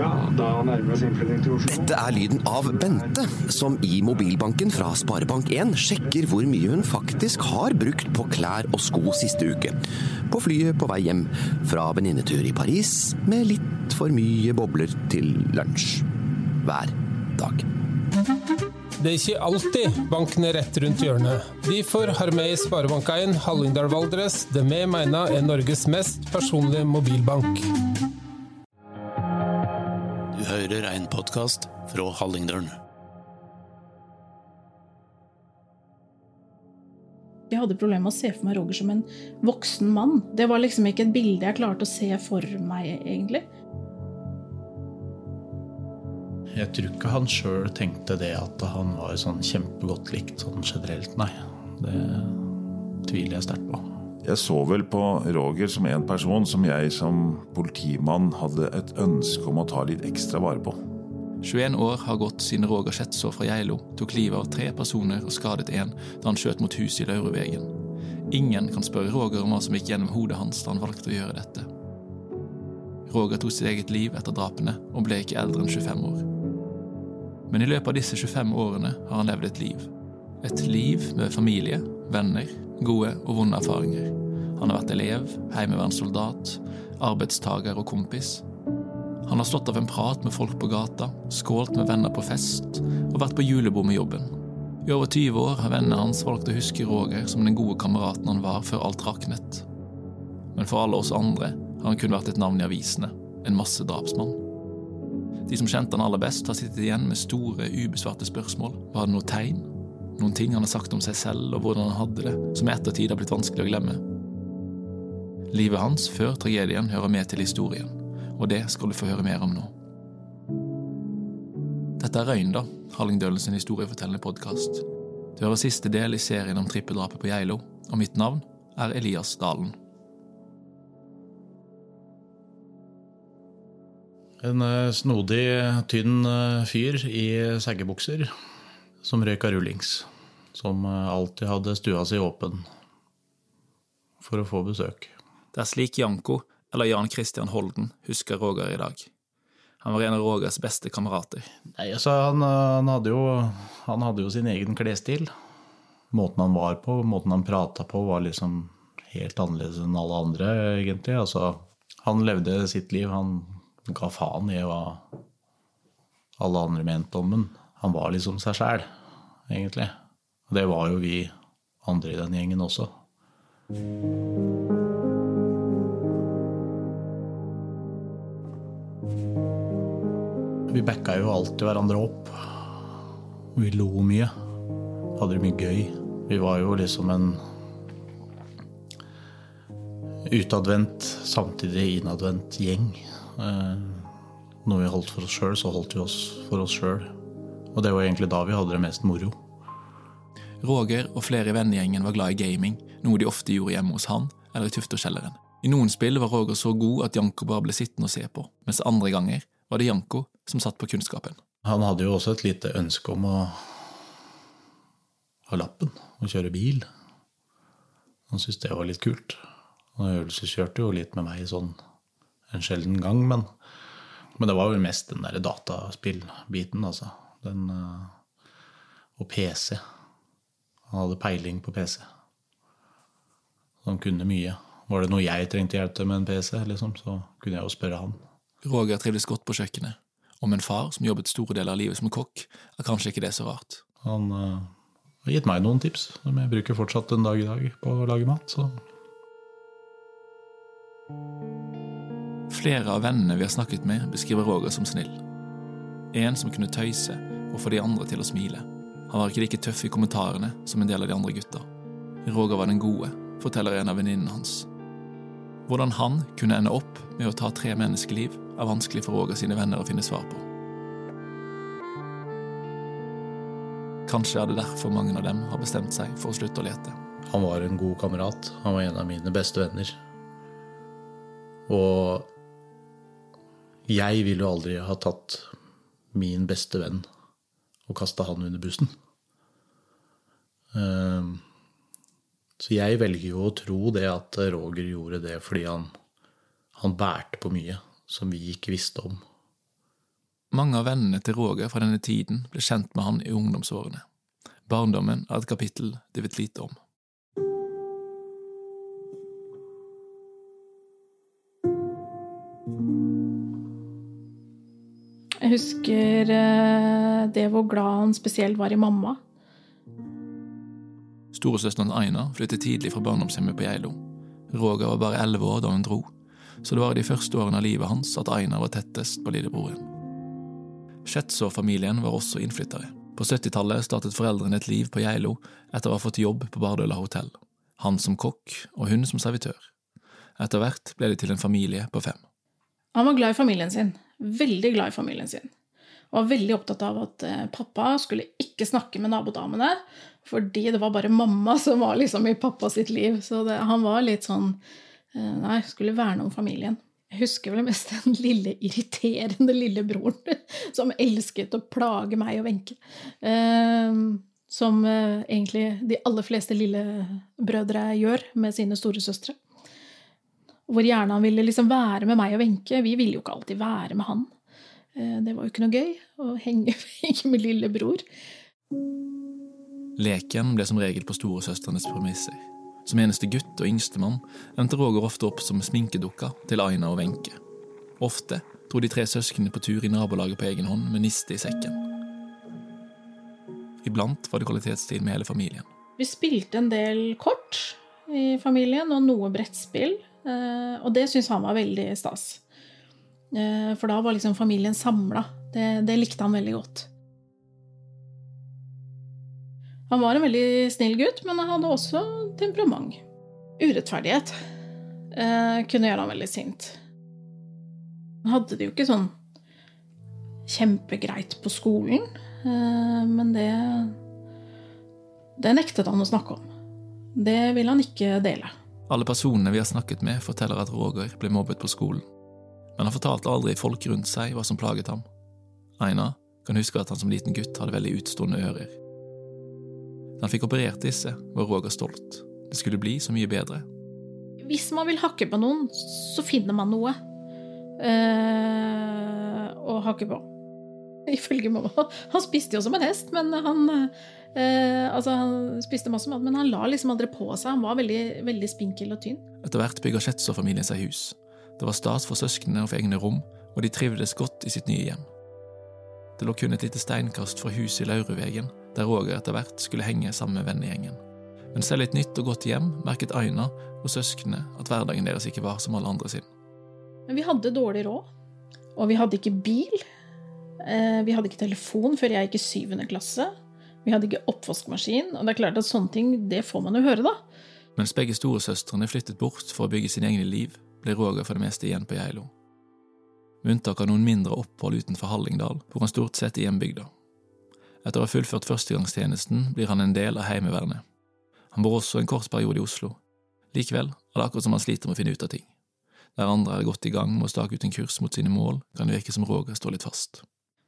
Ja, da nærmer vi oss innflytting til Oslo. Dette er lyden av Bente, som i mobilbanken fra Sparebank1 sjekker hvor mye hun faktisk har brukt på klær og sko siste uke. På flyet på vei hjem fra venninnetur i Paris med litt for mye bobler til lunsj. Hver dag. Det er ikke alltid banken er rett rundt hjørnet. Derfor har vi i Sparebank1 Hallingdal Valdres det vi mener er Norges mest personlige mobilbank. Hører en podkast fra Hallingdølen. Jeg hadde problemer med å se for meg Roger som en voksen mann. Det var liksom ikke et bilde jeg klarte å se for meg, egentlig. Jeg tror ikke han sjøl tenkte det at han var sånn kjempegodt likt sånn generelt, nei. Det tviler jeg sterkt på. Jeg så vel på Roger som en person som jeg som politimann hadde et ønske om å ta litt ekstra vare på. 21 år har gått siden Roger Skjetså fra Geilo tok livet av tre personer og skadet én da han skjøt mot huset i Laurevegen. Ingen kan spørre Roger om hva som gikk gjennom hodet hans da han valgte å gjøre dette. Roger tok sitt eget liv etter drapene og ble ikke eldre enn 25 år. Men i løpet av disse 25 årene har han levd et liv. Et liv med familie, venner, gode og vonde erfaringer. Han har vært elev, heimevernssoldat, arbeidstager og kompis. Han har stått av en prat med folk på gata, skålt med venner på fest og vært på julebord med jobben. I over 20 år har vennene hans valgt å huske Roger som den gode kameraten han var før alt raknet. Men for alle oss andre har han kun vært et navn i avisene, en massedrapsmann. De som kjente han aller best, har sittet igjen med store, ubesvarte spørsmål. Var det noe tegn? Noen ting han har sagt om seg selv og hvordan han hadde det, som i ettertid har blitt vanskelig å glemme. Livet hans før tragedien hører med til historien, og det skal du få høre mer om nå. Dette er Røynda, Hallingdølen sin historiefortellende podkast. Du hører siste del i serien om trippeldrapet på Geilo, og mitt navn er Elias Dalen. En eh, snodig, tynn eh, fyr i seggebukser som røyka rullings. Som eh, alltid hadde stua si åpen for å få besøk. Det er slik Janko, eller Jan Christian Holden, husker Roger i dag. Han var en av Rogers beste kamerater. Nei, altså, han, han, hadde jo, han hadde jo sin egen klesstil. Måten han var på, måten han prata på, var liksom helt annerledes enn alle andre, egentlig. Altså, han levde sitt liv. Han ga faen i hva alle andre mente om ham. Han var liksom seg sjæl, egentlig. Og det var jo vi andre i den gjengen også. Vi backa jo alltid hverandre opp. Vi lo mye. Hadde det mye gøy. Vi var jo liksom en utadvendt, samtidig innadvendt gjeng. Eh, når vi holdt for oss sjøl, så holdt vi oss for oss sjøl. Og det var egentlig da vi hadde det mest moro. Roger og flere i vennegjengen var glad i gaming, noe de ofte gjorde hjemme hos han eller i Tufterkjelleren. I noen spill var Roger så god at Janko bare ble sittende og se på, mens andre ganger var det Janko som satt på kunnskapen. Han hadde jo også et lite ønske om å ha lappen og kjøre bil. Han syntes det var litt kult. Han øvelseskjørte jo litt med meg sånn en sjelden gang, men, men det var vel mest den derre dataspillbiten, altså. Den, og PC. Han hadde peiling på PC. Han kunne mye. Var det noe jeg trengte hjelp til med en PC, liksom, så kunne jeg jo spørre han. Roger trivdes godt på kjøkkenet, Om en far som jobbet store deler av livet som kokk, er kanskje ikke det så rart. Han uh, har gitt meg noen tips som jeg bruker fortsatt en dag i dag på å lage mat. så... Flere av vennene vi har snakket med, beskriver Roger som snill. En som kunne tøyse og få de andre til å smile. Han var ikke like tøff i kommentarene som en del av de andre gutta. Roger var den gode, forteller en av venninnene hans. Hvordan han kunne ende opp med å ta tre menneskeliv, er vanskelig for Roger sine venner å finne svar på. Kanskje er det derfor mange av dem har bestemt seg for å slutte å lete. Han var en god kamerat. Han var en av mine beste venner. Og jeg ville jo aldri ha tatt min beste venn og kasta han under bussen. Uh, så jeg velger jo å tro det at Roger gjorde det fordi han, han bærte på mye som vi ikke visste om. Mange av vennene til Roger fra denne tiden ble kjent med han i ungdomsårene. Barndommen er et kapittel de vet lite om. Jeg husker eh, det hvor glad han spesielt var i mamma. Storesøsteren Aina flyttet tidlig fra barndomshjemmet på Geilo. Roger var bare elleve år da hun dro, så det var i de første årene av livet hans at Aina var tettest på lillebroren. Schätzow-familien var også innflyttere. På 70-tallet startet foreldrene et liv på Geilo etter å ha fått jobb på Bardøla hotell. Han som kokk og hun som servitør. Etter hvert ble de til en familie på fem. Han var glad i familien sin. Veldig glad i familien sin. Og var veldig opptatt av at eh, pappa skulle ikke snakke med nabodamene, fordi det var bare mamma som var liksom i pappa sitt liv. Så det, han var litt sånn eh, Nei, skulle verne om familien. Jeg husker vel mest den lille irriterende lillebroren som elsket å plage meg og Wenche. Eh, som egentlig de aller fleste lillebrødre gjør med sine storesøstre. Hvor gjerne han ville liksom være med meg og Wenche. Vi ville jo ikke alltid være med han. Det var jo ikke noe gøy å henge, henge med lillebror. Leken ble som regel på storesøstrenes premisser. Som eneste gutt og yngstemann endte Roger ofte opp som sminkedukka til Aina og Wenche. Ofte dro de tre søsknene på tur i nabolaget på egen hånd med niste i sekken. Iblant var det kvalitetstid med hele familien. Vi spilte en del kort i familien, og noe brettspill. Og det syntes han var veldig stas. For da var liksom familien samla. Det, det likte han veldig godt. Han var en veldig snill gutt, men han hadde også temperament. Urettferdighet eh, kunne gjøre han veldig sint. Han hadde det jo ikke sånn kjempegreit på skolen, eh, men det Det nektet han å snakke om. Det ville han ikke dele. Alle personene vi har snakket med, forteller at Roger ble mobbet på skolen. Men han fortalte aldri folk rundt seg hva som plaget ham. Aina kan huske at han som liten gutt hadde veldig utstående ører. Da han fikk operert disse, var Roger stolt. Det skulle bli så mye bedre. Hvis man vil hakke på noen, så finner man noe eh, å hakke på. Ifølge mamma. Han spiste jo som en hest, men han eh, Altså, han spiste masse mat, men han la liksom aldri på seg. Han var veldig, veldig spinkel og tynn. Etter hvert bygger Schätzow-familien seg hus. Det var stas for søsknene å få egne rom, og de trivdes godt i sitt nye hjem. Det lå kun et lite steinkast fra huset i Lauruvegen, der Roger etter hvert skulle henge sammen med vennegjengen. Men selv i et nytt og godt hjem merket Aina og søsknene at hverdagen deres ikke var som alle andre sin. Men vi hadde dårlig råd, og vi hadde ikke bil. Eh, vi hadde ikke telefon før jeg gikk i syvende klasse. Vi hadde ikke oppvaskmaskin, og det er klart at sånne ting, det får man jo høre, da. Mens begge storesøstrene flyttet bort for å bygge sine egne liv, ble Roger for det meste igjen på Geilo. Med unntak av noen mindre opphold utenfor Hallingdal, hvor han stort sett er hjembygda. Etter å ha fullført førstegangstjenesten blir han en del av Heimevernet. Han bor også en kort periode i Oslo. Likevel er det akkurat som han sliter med å finne ut av ting. Der andre er godt i gang med å stake ut en kurs mot sine mål, kan det virke som Roger står litt fast.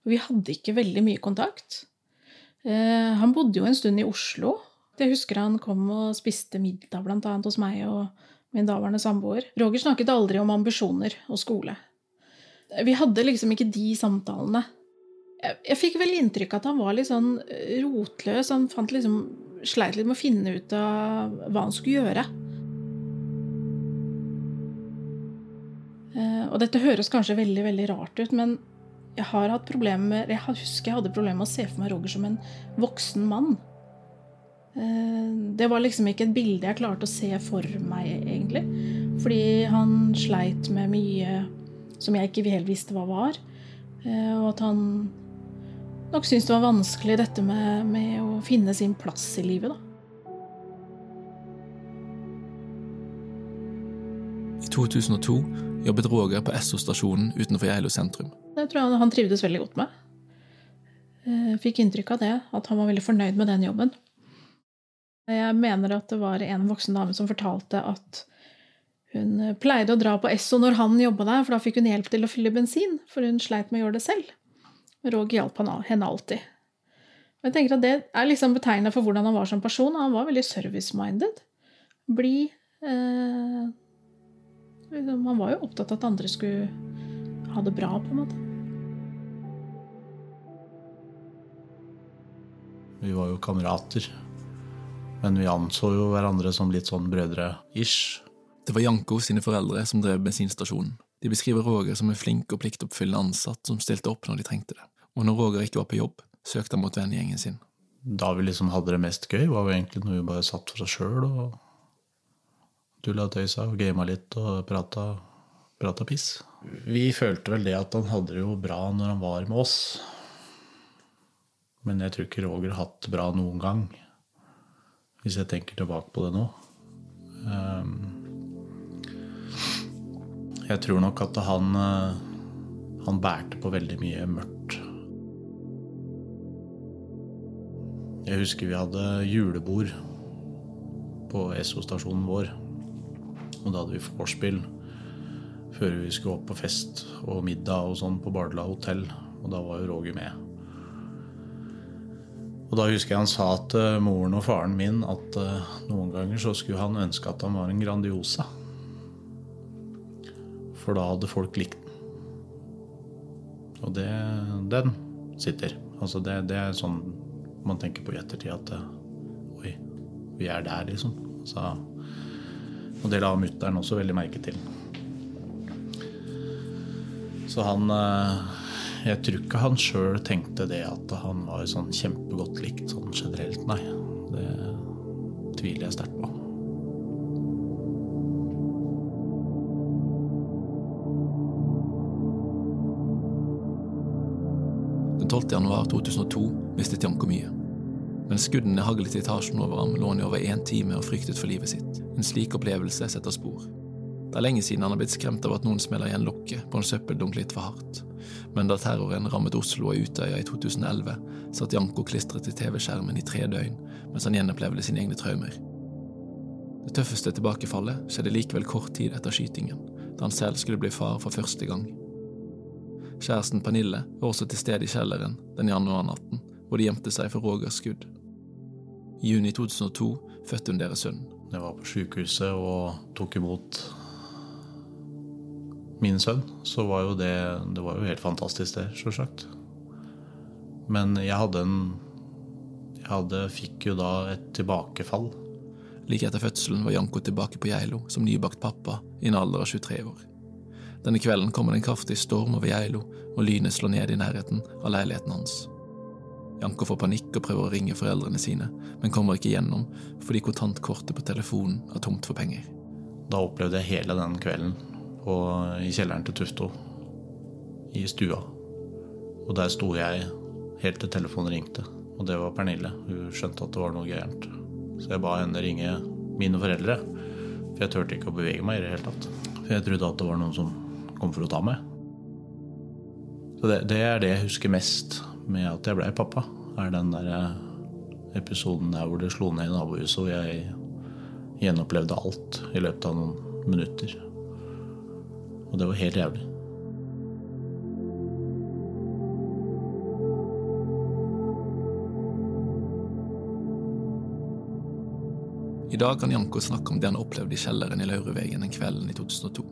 Vi hadde ikke veldig mye kontakt. Eh, han bodde jo en stund i Oslo. Jeg husker han kom og spiste middag blant annet hos meg og min daværende samboer. Roger snakket aldri om ambisjoner og skole. Vi hadde liksom ikke de samtalene. Jeg, jeg fikk vel inntrykk av at han var litt sånn rotløs. Han fant liksom, sleit litt med å finne ut av hva han skulle gjøre. Eh, og dette høres kanskje veldig veldig rart ut, men jeg har hatt problemer Jeg husker jeg hadde problemer med å se for meg Roger som en voksen mann. Det var liksom ikke et bilde jeg klarte å se for meg, egentlig. Fordi han sleit med mye som jeg ikke helt visste hva var. Og at han nok syntes det var vanskelig dette med, med å finne sin plass i livet, da. I 2002 jobbet Roger på Esso-stasjonen utenfor Geilo sentrum. Det tror jeg han trivdes veldig godt med. Fikk inntrykk av det, at han var veldig fornøyd med den jobben. Jeg mener at det var en voksen dame som fortalte at hun pleide å dra på Esso når han jobba der, for da fikk hun hjelp til å fylle bensin, for hun sleit med å gjøre det selv. Roger hjalp henne alltid. Og jeg tenker at Det er liksom betegnet for hvordan han var som person. Han var veldig service-minded. Blid. Eh, liksom, han var jo opptatt av at andre skulle ha det bra, på en måte. Vi var jo kamerater. Men vi anså jo hverandre som litt sånn brødre-ish. Det var Janko sine foreldre som drev bensinstasjonen. De beskriver Roger som en flink og pliktoppfyllende ansatt som stilte opp når de trengte det. Og når Roger ikke var på jobb, søkte han mot vennegjengen sin. Da vi liksom hadde det mest gøy, var jo egentlig når vi bare satt for oss sjøl og tulla og tøysa og gama litt og prata, prata piss. Vi følte vel det at han hadde det jo bra når han var med oss. Men jeg tror ikke Roger har hatt det bra noen gang, hvis jeg tenker tilbake på det nå. Um, jeg tror nok at han, eh, han bærte på veldig mye mørkt. Jeg husker vi hadde julebord på Esso-stasjonen vår. Og da hadde vi vorspiel før vi skulle opp på fest og middag og sånn på Bardla hotell. Og da var jo Roger med. Og da husker jeg han sa til moren og faren min at uh, noen ganger så skulle han ønske at han var en Grandiosa. For da hadde folk likt den. Og det, den sitter. Altså det, det, er sånn man tenker på i ettertid at Oi, vi er der, liksom. Så, og det la mutter'n også veldig merke til. Så han Jeg tror ikke han sjøl tenkte det at han var sånn kjempegodt likt sånn generelt, nei. Det tviler jeg sterkt på. Den 12. januar 2002 mistet Janko mye. Mens skuddene haglet i etasjen over ham, lå han i over én time og fryktet for livet sitt. En slik opplevelse setter spor. Det er lenge siden han har blitt skremt av at noen smeller igjen lokket på en søppeldunk litt for hardt. Men da terroren rammet Oslo og Utøya i 2011, satt Janko klistret til TV-skjermen i tre døgn mens han gjenopplevde sine egne traumer. Det tøffeste tilbakefallet skjedde likevel kort tid etter skytingen, da han selv skulle bli far for første gang. Kjæresten Pernille var også til stede i kjelleren den januarnatten, hvor de gjemte seg for Rogers skudd. I juni 2002 fødte hun deres sønn. Jeg var på sykehuset og tok imot min sønn, så var jo det Det var jo helt fantastisk, det, sjølsagt. Men jeg hadde en Jeg hadde, fikk jo da et tilbakefall. Like etter fødselen var Janko tilbake på Geilo som nybakt pappa i en alder av 23 år. Denne kvelden kommer det en kraftig storm over Geilo, og lynet slår ned i nærheten av leiligheten hans. Janko får panikk og prøver å ringe foreldrene sine, men kommer ikke gjennom fordi kontantkortet på telefonen er tomt for penger. Da opplevde jeg hele den kvelden på, i kjelleren til Tufto, i stua. Og der sto jeg helt til telefonen ringte, og det var Pernille. Hun skjønte at det var noe gærent. Så jeg ba henne ringe mine foreldre, for jeg turte ikke å bevege meg i det hele tatt. For jeg trodde at det var noen som kom for å ta meg. Så det, det er det jeg husker mest med at jeg blei pappa. Er den der episoden der hvor det slo ned i nabohuset, og jeg gjenopplevde alt i løpet av noen minutter. Og det var helt jævlig. I dag kan Janko snakke om det han opplevde i kjelleren i Laurevegen den kvelden i 2002.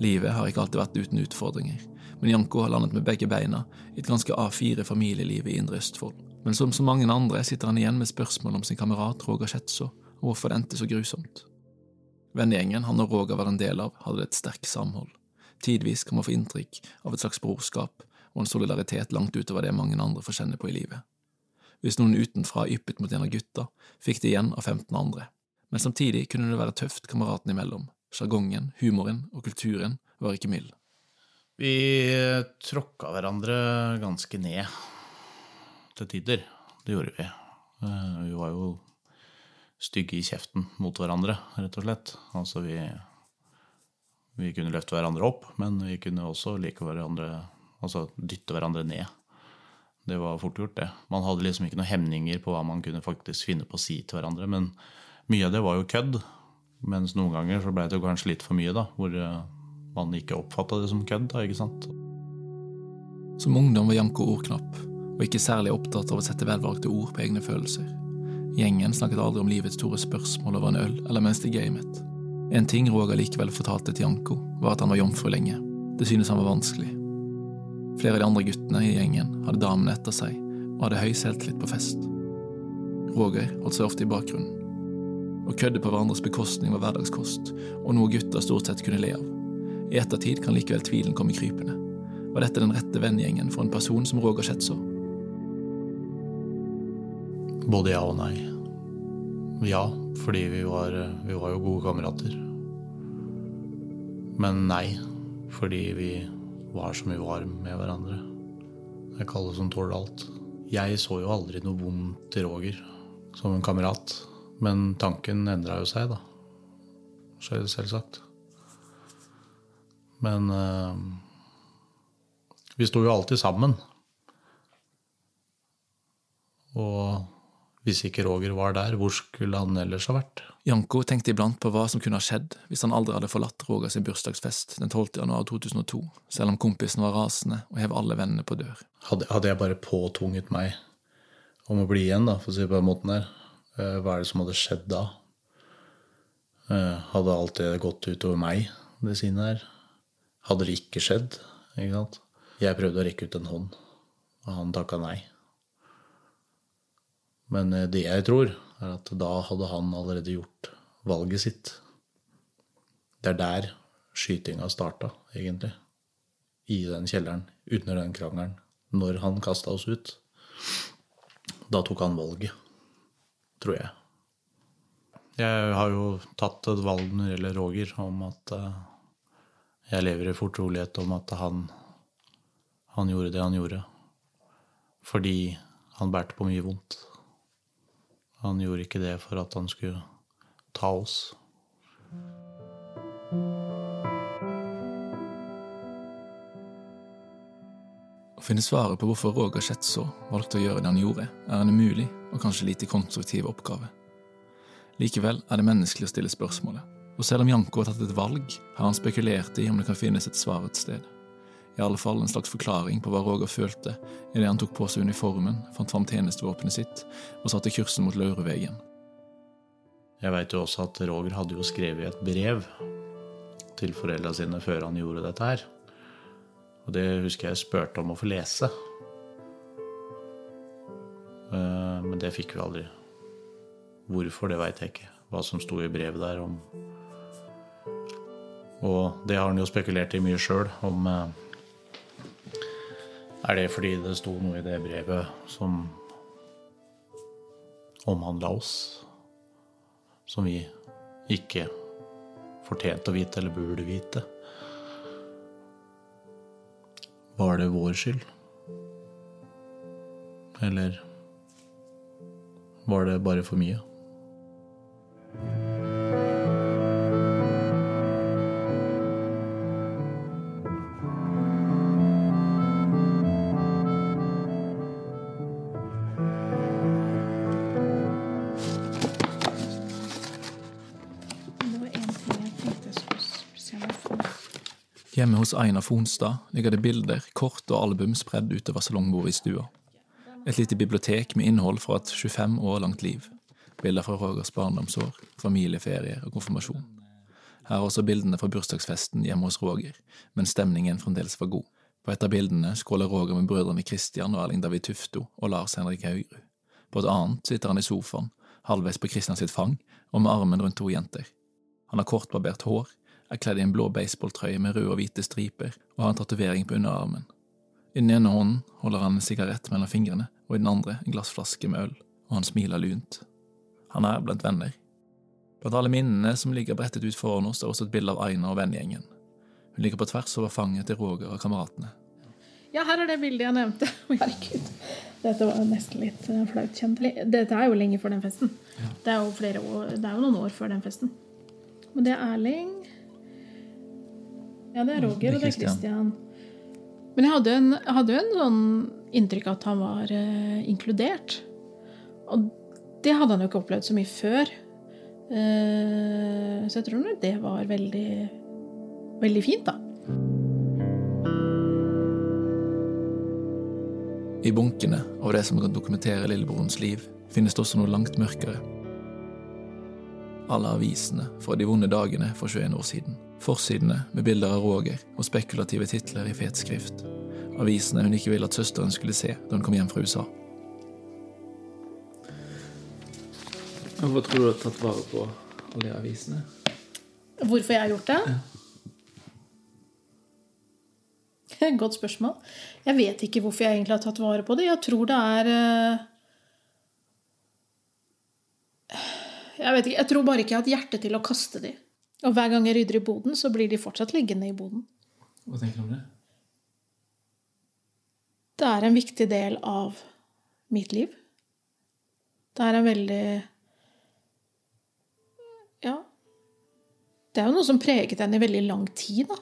Livet har ikke alltid vært uten utfordringer, men Janko har landet med begge beina i et ganske A4-familieliv i Indre Østfold. Men som så mange andre sitter han igjen med spørsmål om sin kamerat Roger Schetzo, og hvorfor det endte så grusomt. Vennegjengen han og Roger var en del av, hadde et sterkt samhold. Tidvis kan man få inntrykk av et slags brorskap og en solidaritet langt utover det mange andre får kjenne på i livet. Hvis noen utenfra yppet mot en av gutta, fikk de igjen av 15 andre. Men samtidig kunne det være tøft kameratene imellom. Sjargongen, humoren og kulturen var ikke mild. Vi tråkka hverandre ganske ned til tider. Det gjorde vi. Vi var jo stygge i kjeften mot hverandre, rett og slett. Altså vi, vi kunne løfte hverandre opp, men vi kunne også like hverandre Altså dytte hverandre ned. Det var fort gjort, det. Man hadde liksom ikke noen hemninger på hva man kunne faktisk finne på å si til hverandre. Men mye av det var jo kødd. Mens noen ganger så ble det kanskje litt for mye, da. Hvor man ikke oppfatta det som kødd, da, ikke sant. Som ungdom var Janko ordknapp, og ikke særlig opptatt av å sette velvalgte ord på egne følelser. Gjengen snakket aldri om livets store spørsmål over en øl eller mens de gamet. En ting Roger likevel fortalte til Janko, var at han var jomfru lenge. Det synes han var vanskelig. Flere av de andre guttene i gjengen hadde damene etter seg og hadde høy selvtillit på fest. Roger holdt seg ofte i bakgrunnen. Å kødde på hverandres bekostning var hverdagskost, og noe gutter stort sett kunne le av. I ettertid kan likevel tvilen komme krypende. Var dette den rette vennegjengen for en person som Roger Schätzer? Både ja og nei. Ja, fordi vi var, vi var jo gode kamerater. Men nei, fordi vi var så mye var med hverandre. Det er ikke som tåler alt. Jeg så jo aldri noe vondt i Roger som en kamerat. Men tanken endra jo seg, da. Selvsagt. Men uh, vi sto jo alltid sammen. Og hvis ikke Roger var der, hvor skulle han ellers ha vært? Janko tenkte iblant på hva som kunne ha skjedd hvis han aldri hadde forlatt Roger sin bursdagsfest den 12. januar 2002, selv om kompisen var rasende og hev alle vennene på dør. Hadde, hadde jeg bare påtvunget meg om å bli igjen, da, for å si det på den måten der, Eh, hva er det som hadde skjedd da? Eh, hadde alt det gått utover meg, det sine her? Hadde det ikke skjedd? Ikke sant? Jeg prøvde å rekke ut en hånd, og han takka nei. Men eh, det jeg tror, er at da hadde han allerede gjort valget sitt. Det er der skytinga starta, egentlig. I den kjelleren, under den krangelen. Når han kasta oss ut. Da tok han valget tror jeg. Jeg har jo tatt et valg når det gjelder Roger, om at eh, jeg lever i fortrolighet om at han, han gjorde det han gjorde. Fordi han bærte på mye vondt. Han gjorde ikke det for at han skulle ta oss. Å finne svaret på hvorfor Roger Schetzo valgte å gjøre det han gjorde, er en umulig og kanskje lite konstruktiv oppgave. Likevel er det menneskelig å stille spørsmålet, og selv om Janko har tatt et valg, har han spekulert i om det kan finnes et svar et sted. I alle fall en slags forklaring på hva Roger følte idet han tok på seg uniformen, fant fram tjenestevåpenet sitt og satte kursen mot Laurevegen. Jeg veit jo også at Roger hadde jo skrevet et brev til foreldra sine før han gjorde dette her. Og det husker jeg spurte om å få lese. Eh, men det fikk vi aldri. Hvorfor, det veit jeg ikke. Hva som sto i brevet der om Og det har han jo spekulert i mye sjøl, om eh, Er det fordi det sto noe i det brevet som omhandla oss? Som vi ikke fortjente å vite, eller burde vite? Var det vår skyld? Eller var det bare for mye. Hjemme hos Einar Fonstad ligger det bilder, kort og album spredd utover salongbordet i stua. Et lite bibliotek med innhold fra et 25 år langt liv. Bilder fra Rogers barndomsår, familieferier og konfirmasjon. Her er også bildene fra bursdagsfesten hjemme hos Roger, men stemningen fremdeles var god. På et av bildene skåler Roger med brødrene Christian og Erling David Tufto og Lars Henrik Haugerud. På et annet sitter han i sofaen, halvveis på Christian sitt fang og med armen rundt to jenter. Han har kortbarbert hår, er kledd i en blå baseballtrøye med røde og hvite striper og har en tatovering på underarmen. I den ene hånden holder han en sigarett mellom fingrene, og i den andre en glassflaske med øl, og han smiler lunt. Han er blant venner. Blant alle minnene som ligger brettet ut foran oss, er også et bilde av Aina og vennegjengen. Hun ligger på tvers over fanget til Roger og kameratene. Ja, her er det bildet jeg nevnte. Herregud. Dette var nesten litt eh, flaut kjent. Dette er jo lenge før den festen. Ja. Det, er jo år, det er jo noen år før den festen. Men det er Erling Ja, det er Roger, og det er Christian. Men jeg hadde, en, jeg hadde jo en sånn inntrykk av at han var eh, inkludert. Og det hadde han jo ikke opplevd så mye før. Eh, så jeg tror nok det var veldig, veldig fint, da. I bunkene av det som kan dokumentere lillebrorens liv, finnes det også noe langt mørkere. Alle avisene fra de vonde dagene for 21 år siden. Forsidene med bilder av Roger og spekulative titler i fet skrift. Avisene hun ikke ville at søsteren skulle se da hun kom hjem fra USA. Hvorfor tror du du har tatt vare på alle de avisene? Hvorfor jeg har gjort det? Godt spørsmål. Jeg vet ikke hvorfor jeg egentlig har tatt vare på det. Jeg tror det er eh, Jeg vet ikke, jeg tror bare ikke jeg har hatt hjerte til å kaste de. Og hver gang jeg rydder i boden, så blir de fortsatt liggende i boden. Hva tenker du om det? Det er en viktig del av mitt liv. Det er en veldig Ja. Det er jo noe som preget henne i veldig lang tid, da.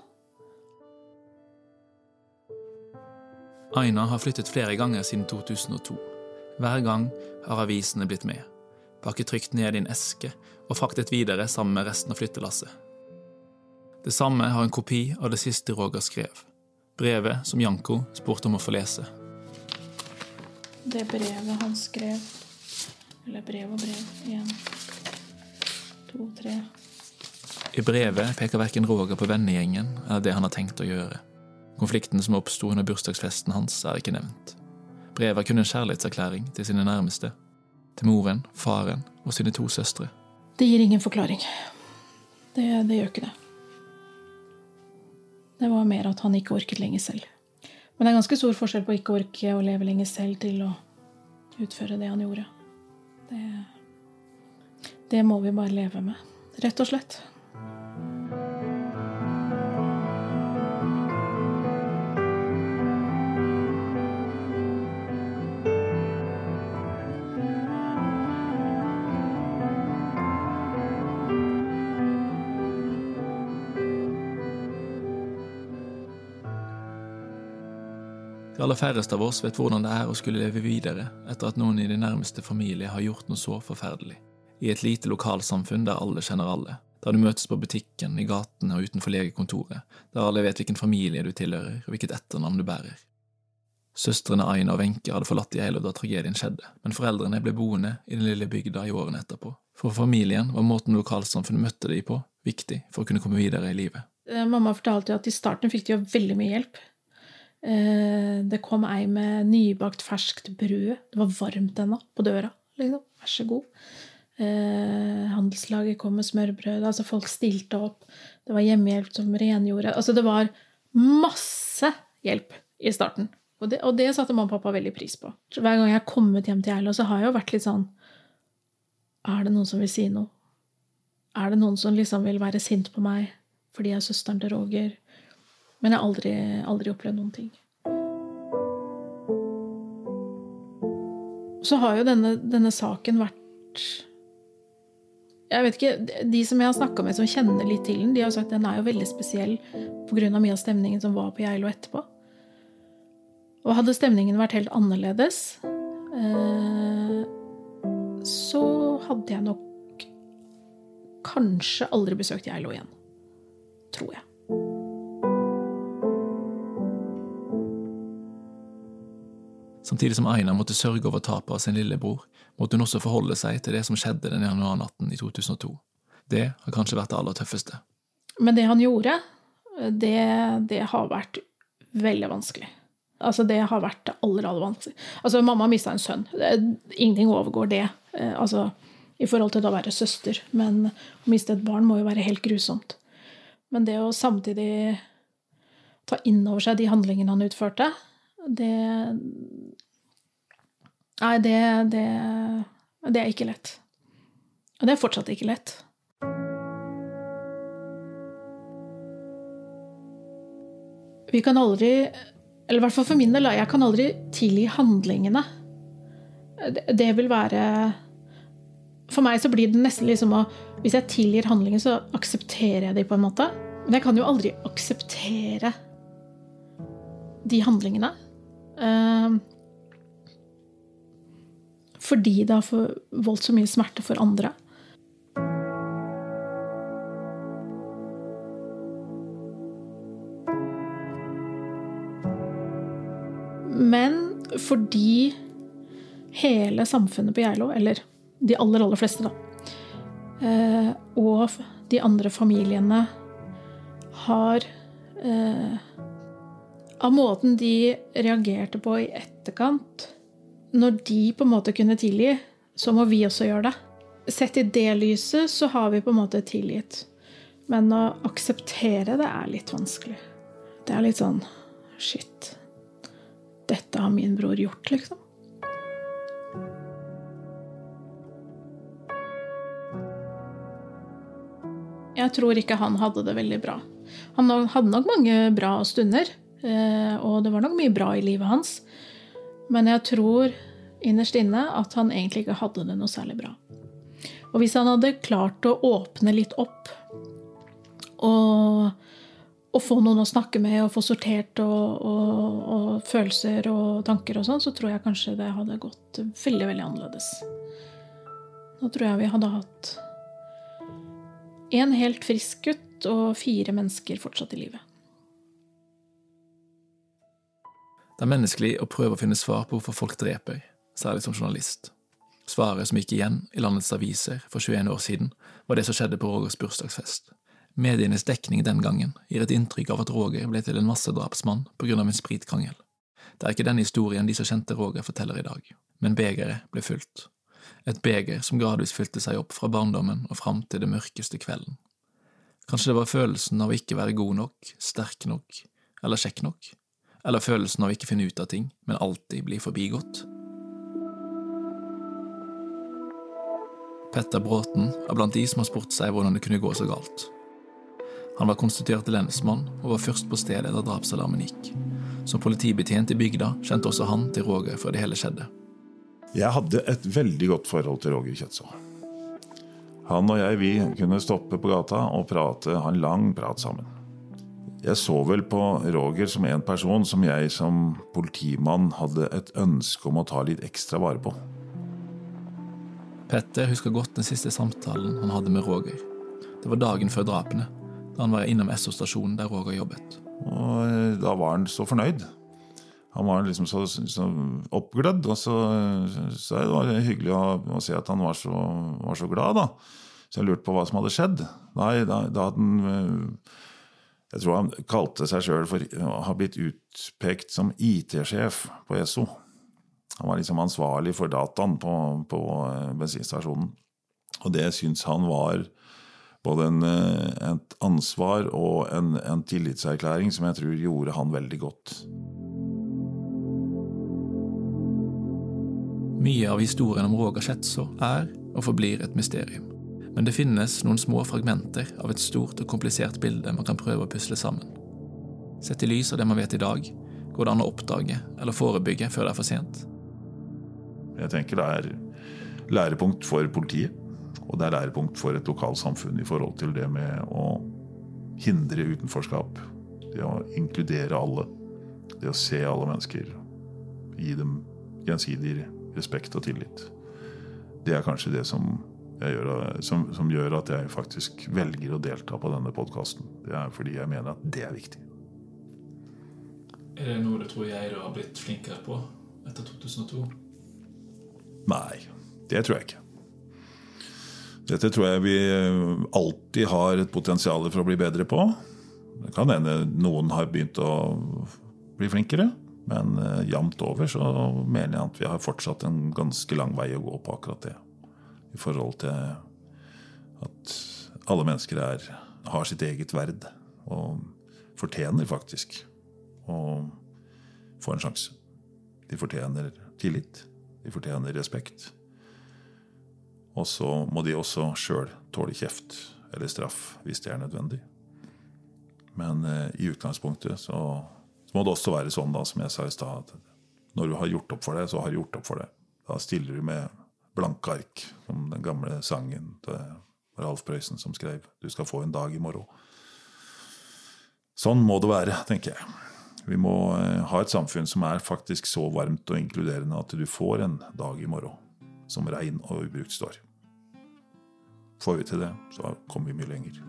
Aina har flyttet flere ganger siden 2002. Hver gang har avisene blitt med. Pakket trygt ned i en eske og fraktet videre sammen med resten av flyttelasset. Det samme har en kopi av det siste Roger skrev. Brevet som Janko spurte om å få lese. Det brevet han skrev Eller brev og brev. Én, to, tre. I brevet peker verken Roger på vennegjengen eller det han har tenkt å gjøre. Konflikten som oppsto under bursdagsfesten hans, er ikke nevnt. Brevet er kun en kjærlighetserklæring til sine nærmeste. Til moren, faren og sine to søstre. Det gir ingen forklaring. Det, det gjør ikke det. Det var mer at han ikke orket lenger selv. Men det er ganske stor forskjell på ikke orke å leve lenger selv til å utføre det han gjorde. Det, det må vi bare leve med. Rett og slett. De aller færreste av oss vet hvordan det er å skulle leve videre etter at noen i din nærmeste familie har gjort noe så forferdelig. I et lite lokalsamfunn der alle kjenner alle, der du møtes på butikken, i gatene og utenfor legekontoret, der alle vet hvilken familie du tilhører og hvilket etternavn du bærer. Søstrene Aina og Wenche hadde forlatt Geilo da tragedien skjedde, men foreldrene ble boende i den lille bygda i årene etterpå. For familien var måten lokalsamfunnet møtte de på, viktig for å kunne komme videre i livet. Eh, Mamma fortalte at i starten fikk de jo veldig mye hjelp. Eh, Det kom ei med nybakt ferskt brød. Det var varmt ennå, på døra. Liksom. Vær så god. Eh, handelslaget kom med smørbrød. Altså folk stilte opp. Det var hjemmehjelp som rengjorde. Altså det var masse hjelp i starten. Og det, og det satte mamma og pappa veldig pris på. Hver gang jeg har kommet hjem til Geilo, så har jeg jo vært litt sånn Er det noen som vil si noe? Er det noen som liksom vil være sint på meg fordi jeg er søsteren til Roger? Men jeg har aldri, aldri opplevd noen ting. Så har jo denne, denne saken vært Jeg vet ikke, De som jeg har snakka med som kjenner litt til den, de har sagt at den er jo veldig spesiell pga. mye av stemningen som var på Geilo etterpå. Og hadde stemningen vært helt annerledes, eh, så hadde jeg nok kanskje aldri besøkt Geilo igjen. Tror jeg. Samtidig som Aina måtte sørge over tapet av sin lillebror, måtte hun også forholde seg til det som skjedde den januarnatten i 2002. Det har kanskje vært det aller tøffeste. Men det han gjorde, det, det har vært veldig vanskelig. Altså, det har vært det aller, aller vanskelig. Altså, mamma mista en sønn. Ingenting overgår det. eh, Altså, I forhold til å være søster. Men å miste et barn må jo være helt grusomt. Men det å samtidig ta inn over seg de handlingene han utførte, det Nei, det, det, det er ikke lett. Og det er fortsatt ikke lett. Vi kan aldri, eller i hvert fall for min del, jeg kan aldri tilgi handlingene. Det, vil være For meg så blir det nesten liksom å Hvis jeg tilgir handlingene så aksepterer jeg dem på en måte. Men jeg kan jo aldri akseptere de handlingene. Eh, fordi det har voldt så mye smerte for andre. Men fordi hele samfunnet på Geilo, eller de aller, aller fleste, da, eh, og de andre familiene har eh, Av måten de reagerte på i etterkant Når de på en måte kunne tilgi, så må vi også gjøre det. sett i det lyset så har vi på en måte tilgitt. Men å akseptere det er litt vanskelig. Det er litt sånn Shit. Dette har min bror gjort, liksom. Jeg tror ikke han hadde det veldig bra. Han hadde nok mange bra stunder, og det var nok mye bra i livet hans. Men jeg tror innerst inne at han egentlig ikke hadde det noe særlig bra. Og hvis han hadde klart å åpne litt opp og, og få noen å snakke med og få sortert og, og, og følelser og tanker og sånn, så tror jeg kanskje det hadde gått veldig, veldig annerledes. Da tror jeg vi hadde hatt en helt frisk gutt og fire mennesker fortsatt i live. Det er menneskelig å prøve å finne svar på hvorfor folk dreper, særlig som journalist. Svaret som gikk igjen i landets aviser for 21 år siden, var det som skjedde på Rogers bursdagsfest. Medienes dekning den gangen gir et inntrykk av at Roger ble til en massedrapsmann på grunn av en spritkrangel. Det er ikke denne historien de som kjente Roger forteller i dag, men begeret ble fulgt. Et beger som gradvis fylte seg opp fra barndommen og fram til det mørkeste kvelden. Kanskje det var følelsen av å ikke være god nok, sterk nok eller kjekk nok, eller følelsen av ikke finne ut av ting, men alltid bli forbigått. Petter Bråten er blant de som har spurt seg hvordan det kunne gå så galt. Han var konstituert lensmann og var først på stedet da drapsalarmen gikk. Som politibetjent i bygda kjente også han til Roger før det hele skjedde. Jeg hadde et veldig godt forhold til Roger Kjøtså. Han og jeg vi kunne stoppe på gata og prate, ha en lang prat sammen. Jeg så vel på Roger som en person som jeg som politimann hadde et ønske om å ta litt ekstra vare på. Petter husker godt den siste samtalen han hadde med Roger. Det var dagen før drapene, da han var innom Esso-stasjonen der Roger jobbet. Og da var han så fornøyd han var liksom så, så oppglødd. Og så, så det var det hyggelig å, å, se at han var så, var så, glad, da. Så jeg lurte på hva som hadde skjedd. Nei, da, da hadde han eh, Jeg tror han kalte seg sjøl for å ha blitt utpekt som IT-sjef på Esso. Han var liksom ansvarlig for dataen på, på eh, bensinstasjonen. Og det syns han var både en, eh, et ansvar og en, en tillitserklæring som jeg tror gjorde han veldig godt. Mye av historien om Roger Schetzo er og forblir et mysterium. Men det finnes noen små fragmenter av et stort og komplisert bilde man kan prøve å pusle sammen. Sett i lys av det man vet i dag, går det an å oppdage eller forebygge før det er for sent. Jeg tenker det er lærepunkt for politiet, og det er lærepunkt for et lokalsamfunn i forhold til det med å hindre utenforskap. Det å inkludere alle. Det å se alle mennesker. Gi dem gjensidig respekt og tillit. Det er kanskje det som, gjør, som, som gjør, at jeg faktisk velger å delta på denne podkasten. Det er fordi jeg mener at det er viktig. Er det noe du tror jeg har blitt flinkere på etter 2002? Nei, det tror jeg ikke. Dette tror jeg vi alltid har et potensial for å bli bedre på. Det kan hende noen har begynt å bli flinkere. Men uh, jevnt over så mener jeg at vi har fortsatt en ganske lang vei å gå på akkurat det. I forhold til at alle mennesker er, har sitt eget verd og fortjener faktisk å få en sjanse. De fortjener tillit. De fortjener respekt. Og så må de også sjøl tåle kjeft eller straff hvis det er nødvendig. Men eh, i utgangspunktet så så må det også være sånn, da, som jeg sa i stad, at når du har gjort opp for deg, så har du gjort opp for deg. Da stiller du med blanke ark, som den gamle sangen til Ralf Prøysen som skrev 'Du skal få en dag i morgen'. Sånn må det være, tenker jeg. Vi må eh, ha et samfunn som er faktisk så varmt og inkluderende at du får en dag i morgen som rein og ubrukt står. Får vi til det, så kommer vi mye lenger.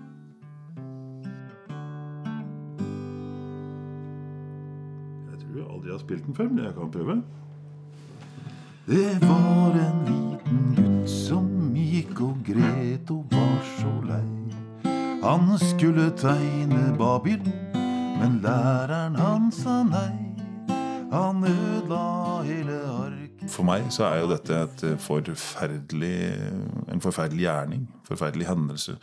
Jeg tror aldri har spilt den før, men jeg kan prøve. Det var en liten gutt som gikk og gret og var så lei. Han skulle tegne Babil, men læreren han sa nei. Han ødela hele arket. For meg så er jo dette et forferdelig, en forferdelig gjerning. Forferdelig hendelse.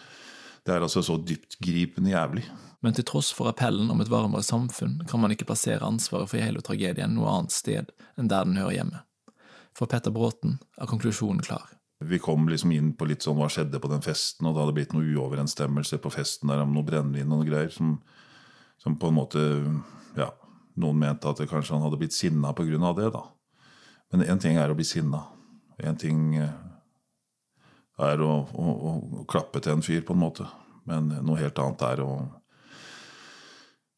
Det er altså så dyptgripende jævlig. Men til tross for appellen om et varmere samfunn, kan man ikke plassere ansvaret for hele tragedien noe annet sted enn der den hører hjemme. For Petter Bråten er konklusjonen klar. Vi kom liksom inn på litt sånn hva skjedde på den festen, og det hadde blitt noe uoverensstemmelse på festen der om noe brennevin og noe greier, som, som på en måte Ja, noen mente at kanskje han hadde blitt sinna på grunn av det, da. Men én ting er å bli sinna. Én ting eh, er å, å, å, klappe til en fyr, på en måte. Men noe helt annet er å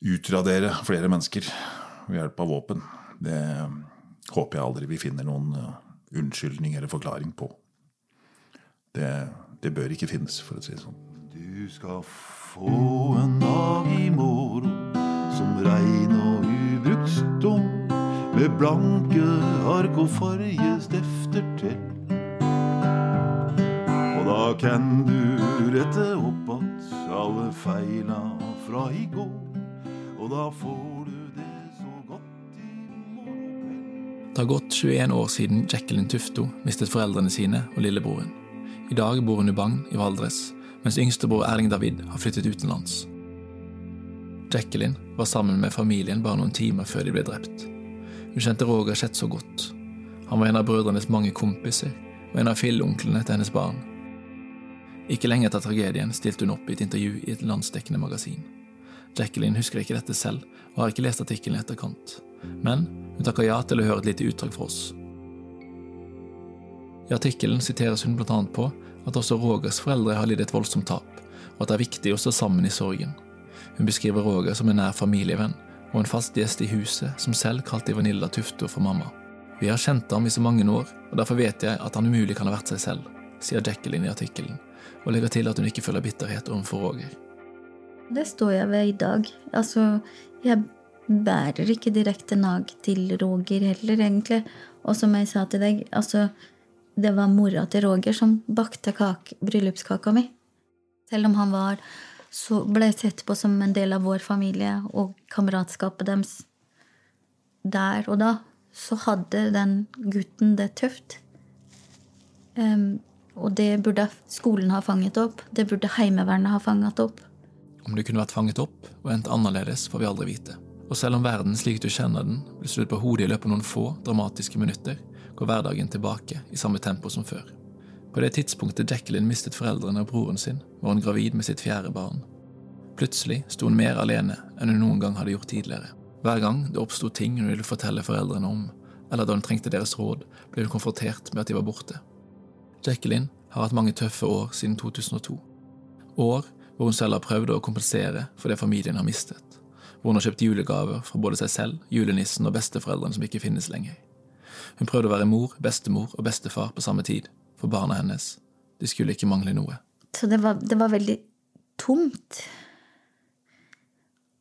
utradere flere mennesker ved hjelp av våpen. Det håper jeg aldri vi finner noen eh, unnskyldning eller forklaring på. Det, det bør ikke finnes, for å si det sånn. Du skal få en dag i morgen som rein og ubrukt stum med blanke ark og fargestifter til. Og da kan du rette opp att alle feila fra i går, og da får Det har gått 21 år siden Jacqueline Tufto mistet foreldrene sine og lillebroren. I dag bor hun i Bagn i Valdres, mens yngstebror Erling David har flyttet utenlands. Jacqueline var sammen med familien bare noen timer før de ble drept. Hun kjente Roger Schett så godt. Han var en av brødrenes mange kompiser, og en av filleonklene til hennes barn. Ikke lenge etter tragedien stilte hun opp i et intervju i et landsdekkende magasin. Jacqueline husker ikke dette selv, og har ikke lest artikkelen i etterkant, men hun takker ja til å høre et lite utdrag fra oss. I artikkelen siteres hun annet på at også Rogers foreldre har lidd et voldsomt tap, og at det er viktig å stå sammen i sorgen. Hun beskriver Roger som en nær familievenn og en fast gjest i huset, som selv kalte Vanilla Tufto for mamma. Vi har kjent ham i så mange år, og derfor vet jeg at han umulig kan ha vært seg selv, sier Jacqueline i artikkelen, og legger til at hun ikke føler bitterhet overfor Roger. Det står jeg ved i dag. Altså, jeg bærer ikke direkte nag til Roger heller, egentlig. Og som jeg sa til deg, altså, det var mora til Roger som bakte kake, bryllupskaka mi. Selv om han var så ble sett på som en del av vår familie og kameratskapet deres der og da, så hadde den gutten det tøft. Um, og det burde skolen ha fanget opp. Det burde Heimevernet ha fanget opp. Om det kunne vært fanget opp og endt annerledes, får vi aldri vite. Og selv om verden slik du kjenner den, blir slutt på hodet i løpet av noen få dramatiske minutter, går hverdagen tilbake i samme tempo som før. På det tidspunktet Jacqueline mistet foreldrene og broren sin, var hun gravid med sitt fjerde barn. Plutselig sto hun mer alene enn hun noen gang hadde gjort tidligere. Hver gang det oppsto ting hun ville fortelle foreldrene om, eller da hun trengte deres råd, ble hun konfrontert med at de var borte. Jacqueline har hatt mange tøffe år siden 2002. År hvor hun selv har prøvd å kompensere for det familien har mistet. Hvor hun har kjøpt julegaver fra både seg selv, julenissen og besteforeldrene som ikke finnes lenger. Hun prøvde å være mor, bestemor og bestefar på samme tid, for barna hennes. De skulle ikke mangle noe. Så det var, det var veldig tomt.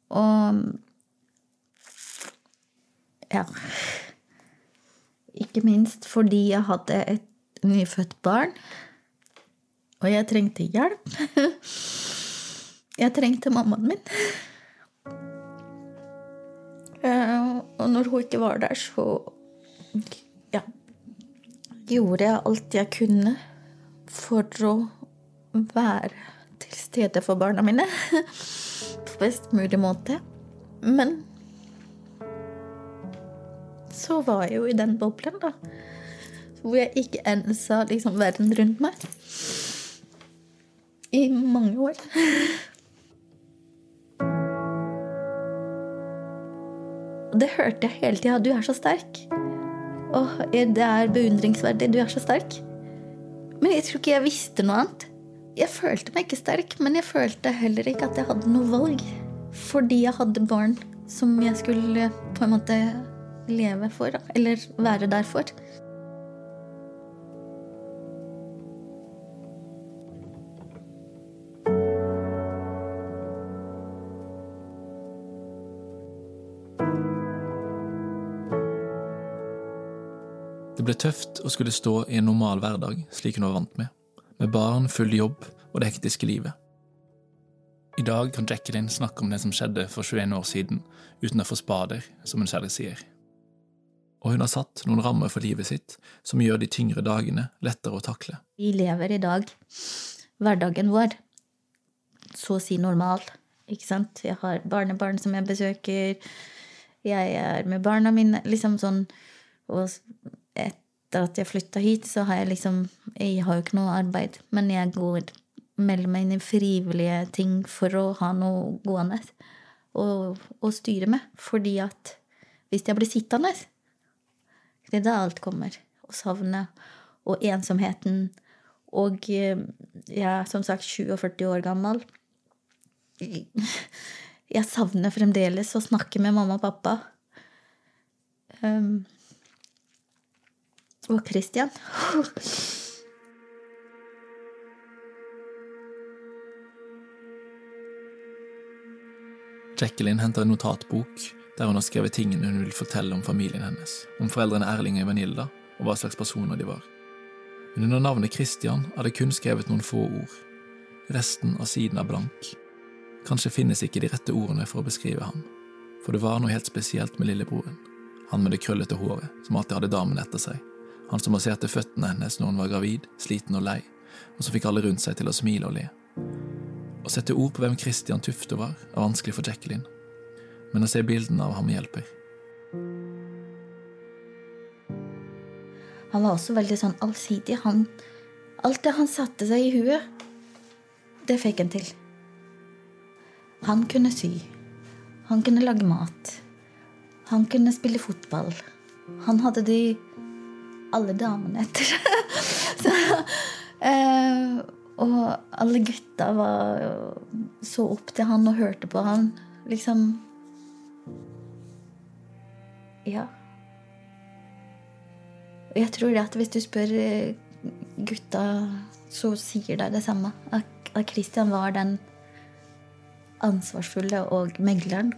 Og Ja. Ikke minst fordi jeg hadde et nyfødt barn. Og jeg trengte hjelp. Jeg trengte mammaen min. Og når hun ikke var der, så ja, gjorde jeg alt jeg kunne for å være til stede for barna mine på best mulig måte. Men så var jeg jo i den boblen, da. Hvor jeg ikke ensa liksom verden rundt meg. I mange år. Og det hørte jeg hele tida. Du er så sterk. Åh, det er beundringsverdig. Du er så sterk. Men jeg tror ikke jeg visste noe annet. Jeg følte meg ikke sterk, men jeg følte heller ikke at jeg hadde noe valg. Fordi jeg hadde barn som jeg skulle på en måte leve for, eller være der for. Ble tøft å skulle stå i en normal hverdag, slik hun var vant med, med barn, full jobb og det hektiske livet. I dag kan Jacqueline snakke om det som skjedde for 21 år siden, uten å få spader, som hun selv sier. og hun har satt noen rammer for livet sitt som gjør de tyngre dagene lettere å takle. Vi lever i dag hverdagen vår så å si normal, ikke sant? Jeg har barnebarn som jeg besøker, jeg er med barna mine, liksom sånn Og etter at jeg flytta hit, så har jeg liksom Jeg har jo ikke noe arbeid, men jeg går melder meg inn i frivillige ting for å ha noe gående å, styre med. Fordi at hvis jeg blir sittende, det er da alt kommer. Og savnet og ensomheten. Og jeg er som sagt 47 år gammel. Jeg savner fremdeles å snakke med mamma og pappa. Um, og Christian. Jacqueline henter en notatbok der hun har skrevet tingene hun vil fortelle om familien hennes, om foreldrene Erling og Vanilla, og hva slags personer de var. Men under navnet Christian er det kun skrevet noen få ord. Resten av siden er blank. Kanskje finnes ikke de rette ordene for å beskrive ham, for det var noe helt spesielt med lillebroren. Han med det krøllete håret, som alltid hadde damen etter seg. Han som masserte føttene hennes når hun var gravid, sliten og lei, og som fikk alle rundt seg til å smile og le. Å sette ord på hvem Christian Tufte var, er vanskelig for Jacqueline, men å se bildene av ham hjelper. Han var også veldig sånn allsidig. Han, alt det han satte seg i huet, det fikk han til. Han kunne sy. Han kunne lage mat. Han kunne spille fotball. Han hadde de alle damene etter seg. eh, og alle gutta var, så opp til han og hørte på han. Liksom Ja. Og jeg tror det at hvis du spør eh, gutta, så sier de det samme. At Christian var den ansvarsfulle og megleren.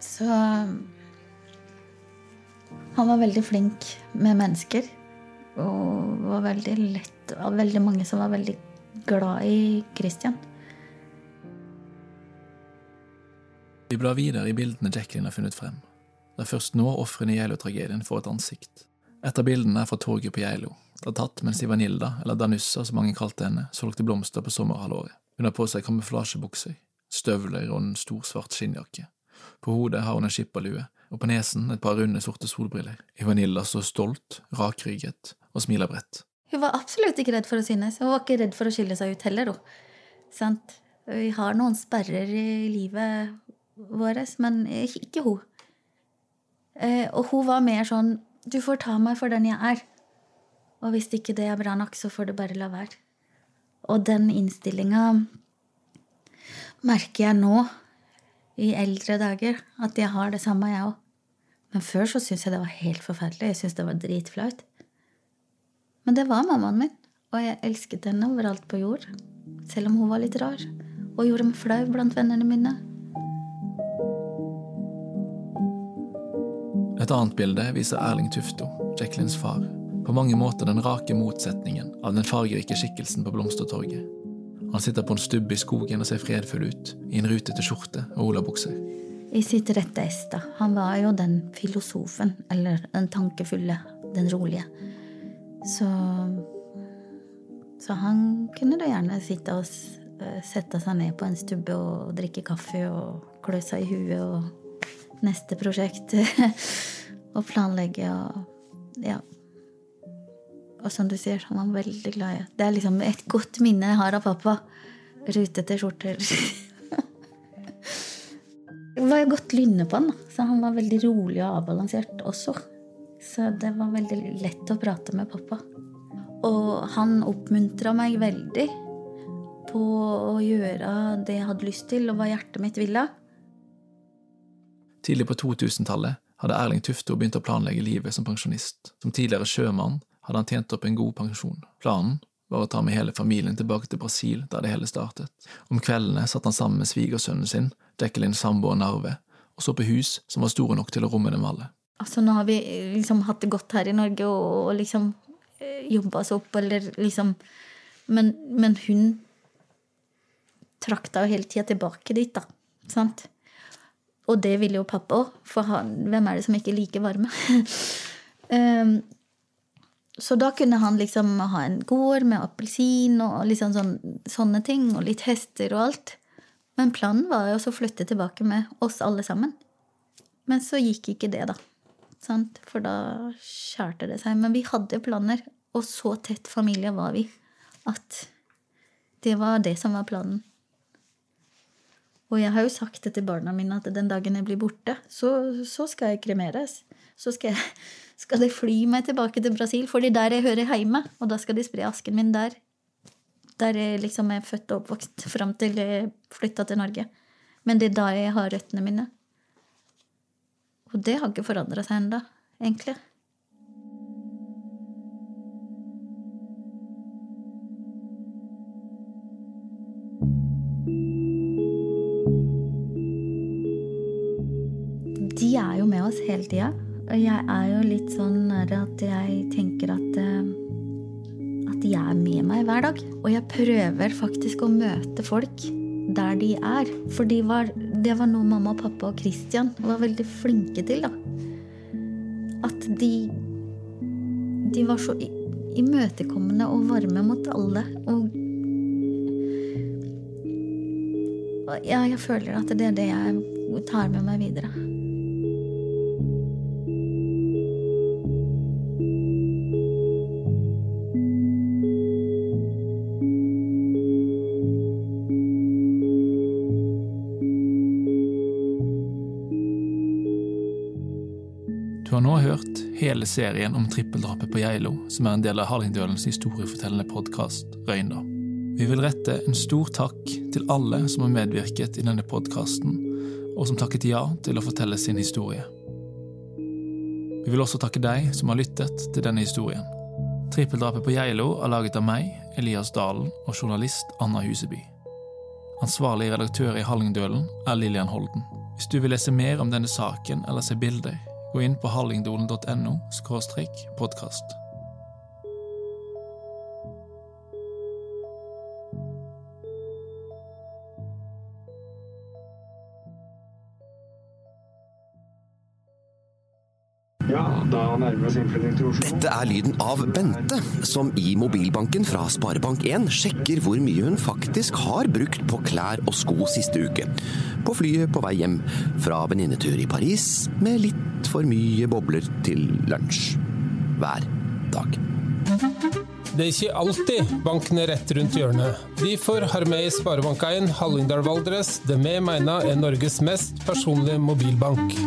Så han var veldig flink med mennesker. Og var veldig lett Det var veldig mange som var veldig glad i Christian. Vi blar videre i bildene Jacqueline har funnet frem. Det er først nå ofrene i Geilo-tragedien får et ansikt. Et av bildene er fra torget på Geilo. Det er tatt mens Ivanilda, eller Danussa som mange kalte henne, solgte blomster på sommerhalvåret. Hun har på seg kamuflasjebukser, støvler og en stor, svart skinnjakke. På hodet har hun en skipperlue, og på nesen et par runde, sorte solbriller. Ivanilda står stolt, rakrygget og smiler bredt. Hun var absolutt ikke redd for å synes. Hun var ikke redd for å skille seg ut heller. Hun. Vi har noen sperrer i livet vårt, men ikke hun. Eh, og hun var mer sånn Du får ta meg for den jeg er. Og hvis ikke det er bra nok, så får du bare la være. Og den innstillinga merker jeg nå, i eldre dager, at jeg har det samme, jeg òg. Men før så syntes jeg det var helt forferdelig. Jeg syntes det var dritflaut. Men det var mammaen min, og jeg elsket henne overalt på jord. Selv om hun var litt rar og gjorde meg flau blant vennene mine. Et annet bilde viser Erling Tufto, Jacquelines far. På mange måter den rake motsetningen av den fargerike skikkelsen på Blomstertorget. Han sitter på en stubbe i skogen og ser fredfull ut, i en rutete skjorte og olabukser. I sitt rette ess, da. Han var jo den filosofen, eller den tankefulle, den rolige. Så Så han kunne da gjerne sitte og sette seg ned på en stubbe og drikke kaffe og klø seg i huet og neste prosjekt og planlegge og ja. Og som du sier, han var veldig glad i Det er liksom et godt minne jeg har av pappa. Rutete skjorter. det var jo godt lynne på han, så han var veldig rolig og avbalansert også. Så det var veldig lett å prate med pappa. Og han oppmuntra meg veldig på å gjøre det jeg hadde lyst til, og hva hjertet mitt ville. Tidlig på 2000-tallet hadde Erling Tufto begynt å planlegge livet som pensjonist. Som tidligere sjømann hadde han tjent opp en god pensjon. Planen var å ta med hele familien tilbake til Brasil, der det hele startet. Om kveldene satt han sammen med svigersønnen sin, Jacqueline samboer Narve, og så på hus som var store nok til å romme dem alle. Altså, nå har vi liksom hatt det godt her i Norge og, og liksom jobba oss opp, eller liksom Men, men hun trakta jo hele tida tilbake dit, da. Sant? Og det ville jo pappa òg, for han, hvem er det som ikke liker varme? Um, så da kunne han liksom ha en gård med appelsin og liksom sånn, sånne ting, og litt hester og alt. Men planen var jo å flytte tilbake med oss alle sammen. Men så gikk ikke det, da. Sant? For da skjærte det seg. Men vi hadde planer, og så tett familie var vi at det var det som var planen. Og jeg har jo sagt det til barna mine at den dagen jeg blir borte, så, så skal jeg kremeres. Så skal, jeg, skal de fly meg tilbake til Brasil, for det er der jeg hører hjemme. Og da skal de spre asken min der. Der jeg liksom er født og oppvokst fram til jeg flytta til Norge. Men det er da jeg har røttene mine. Og det har ikke forandra seg ennå, egentlig. De er jo med oss hele tida. Og jeg er jo litt sånn at jeg tenker at at de er med meg hver dag. Og jeg prøver faktisk å møte folk der de er. For de var, det var noe mamma, pappa og Christian var veldig flinke til. da. At de De var så imøtekommende og varme mot alle. Og ja, jeg føler at det er det jeg tar med meg videre. Du har nå hørt hele serien om trippeldrapet på Geilo, som er en del av Hallingdølens historiefortellende podkast Røyna. Vi vil rette en stor takk til alle som har medvirket i denne podkasten, og som takket ja til å fortelle sin historie. Vi vil også takke deg som har lyttet til denne historien. Trippeldrapet på Geilo er laget av meg, Elias Dalen, og journalist Anna Huseby. Ansvarlig redaktør i Hallingdølen er Lillian Holden. Hvis du vil lese mer om denne saken eller se bilder, gå inn på hallingdolen.no podkast. Dette er lyden av Bente, som i mobilbanken fra Sparebank1 sjekker hvor mye hun faktisk har brukt på klær og sko siste uke. På flyet på vei hjem fra venninnetur i Paris med litt for mye bobler til lunsj. Hver dag. Det er ikke alltid banken er rett rundt hjørnet. Derfor har vi i Sparebank1 Hallingdal Valdres det vi mener er Norges mest personlige mobilbank.